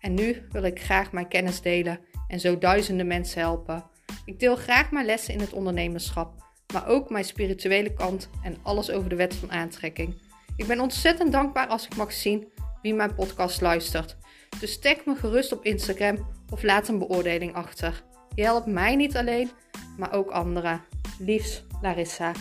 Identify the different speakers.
Speaker 1: en nu wil ik graag mijn kennis delen en zo duizenden mensen helpen. Ik deel graag mijn lessen in het ondernemerschap, maar ook mijn spirituele kant en alles over de wet van aantrekking. Ik ben ontzettend dankbaar als ik mag zien wie mijn podcast luistert. Dus tag me gerust op Instagram of laat een beoordeling achter. Je helpt mij niet alleen, maar ook anderen. Liefs, Larissa.